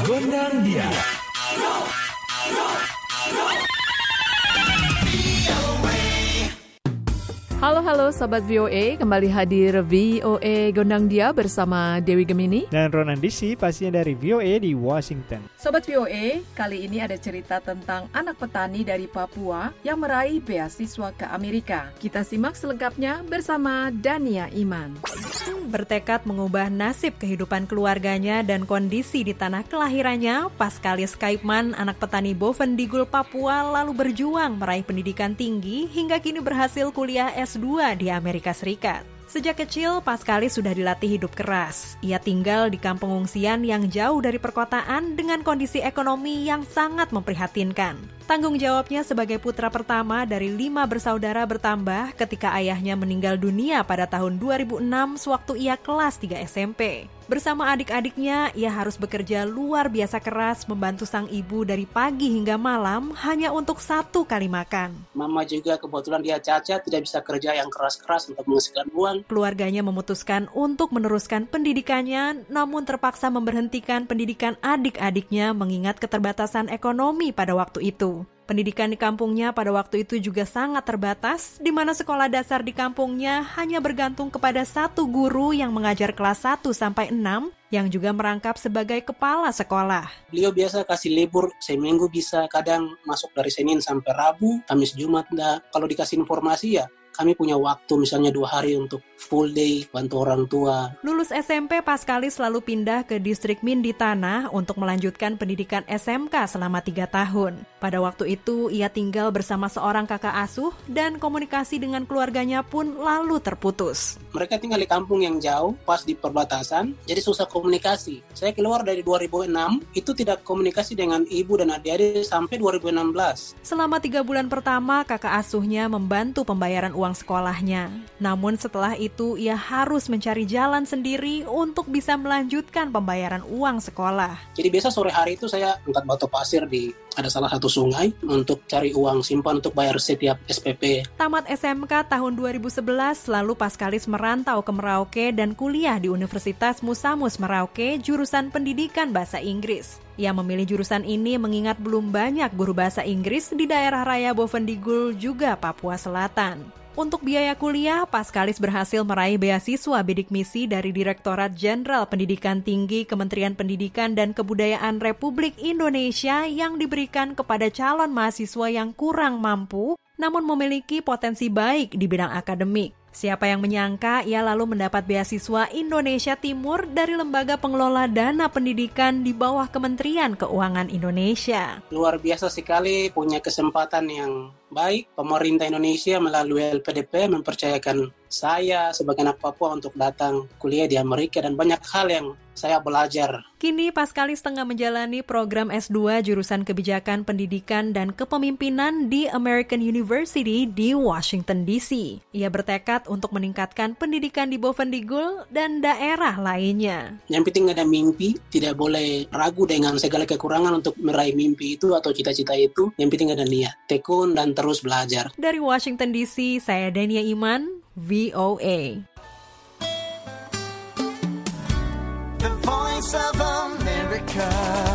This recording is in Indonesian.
Gondang dia. Halo halo Sobat VOA, kembali hadir VOA Gondang Dia bersama Dewi Gemini. Dan Ronan Disi, pastinya dari VOA di Washington. Sobat VOA, kali ini ada cerita tentang anak petani dari Papua yang meraih beasiswa ke Amerika. Kita simak selengkapnya bersama Dania Iman. Bertekad mengubah nasib kehidupan keluarganya dan kondisi di tanah kelahirannya, Paskalis Kaipman, anak petani Bovendigul Papua, lalu berjuang meraih pendidikan tinggi hingga kini berhasil kuliah S2 di Amerika Serikat. Sejak kecil, Paskalis sudah dilatih hidup keras. Ia tinggal di kampung pengungsian yang jauh dari perkotaan dengan kondisi ekonomi yang sangat memprihatinkan. Tanggung jawabnya sebagai putra pertama dari lima bersaudara bertambah ketika ayahnya meninggal dunia pada tahun 2006 sewaktu ia kelas 3 SMP. Bersama adik-adiknya, ia harus bekerja luar biasa keras membantu sang ibu dari pagi hingga malam hanya untuk satu kali makan. Mama juga kebetulan dia cacat, tidak bisa kerja yang keras-keras untuk menghasilkan uang. Keluarganya memutuskan untuk meneruskan pendidikannya, namun terpaksa memberhentikan pendidikan adik-adiknya mengingat keterbatasan ekonomi pada waktu itu. Pendidikan di kampungnya pada waktu itu juga sangat terbatas, di mana sekolah dasar di kampungnya hanya bergantung kepada satu guru yang mengajar kelas 1 sampai 6 yang juga merangkap sebagai kepala sekolah. Beliau biasa kasih libur seminggu bisa, kadang masuk dari Senin sampai Rabu, Kamis Jumat. Nah, kalau dikasih informasi ya kami punya waktu misalnya dua hari untuk full day bantu orang tua. Lulus SMP Paskalis selalu pindah ke distrik Mindi Tanah untuk melanjutkan pendidikan SMK selama tiga tahun. Pada waktu itu ia tinggal bersama seorang kakak asuh dan komunikasi dengan keluarganya pun lalu terputus. Mereka tinggal di kampung yang jauh, pas di perbatasan, jadi susah komunikasi. Saya keluar dari 2006, itu tidak komunikasi dengan ibu dan adik-adik sampai 2016. Selama tiga bulan pertama, kakak asuhnya membantu pembayaran uang sekolahnya. Namun setelah itu ia harus mencari jalan sendiri untuk bisa melanjutkan pembayaran uang sekolah. Jadi biasa sore hari itu saya angkat batu pasir di ada salah satu sungai untuk cari uang simpan untuk bayar setiap SPP. Tamat SMK tahun 2011, lalu Paskalis merantau ke Merauke dan kuliah di Universitas Musamus Merauke jurusan pendidikan bahasa Inggris. Ia memilih jurusan ini mengingat belum banyak guru bahasa Inggris di daerah raya Bovendigul juga Papua Selatan. Untuk biaya kuliah, Paskalis berhasil meraih beasiswa bidik misi dari Direktorat Jenderal Pendidikan Tinggi Kementerian Pendidikan dan Kebudayaan Republik Indonesia yang diberikan kepada calon mahasiswa yang kurang mampu namun memiliki potensi baik di bidang akademik. Siapa yang menyangka ia lalu mendapat beasiswa Indonesia Timur dari Lembaga Pengelola Dana Pendidikan di bawah Kementerian Keuangan Indonesia. Luar biasa sekali punya kesempatan yang baik. Pemerintah Indonesia melalui LPDP mempercayakan saya sebagai anak Papua untuk datang kuliah di Amerika dan banyak hal yang saya belajar. Kini Paskalis tengah menjalani program S2 jurusan kebijakan pendidikan dan kepemimpinan di American University di Washington DC. Ia bertekad untuk meningkatkan pendidikan di Bovendigul dan daerah lainnya. Yang penting ada mimpi, tidak boleh ragu dengan segala kekurangan untuk meraih mimpi itu atau cita-cita itu. Yang penting ada niat, tekun dan terus belajar. Dari Washington DC, saya Dania Iman, VOA. The Voice of America.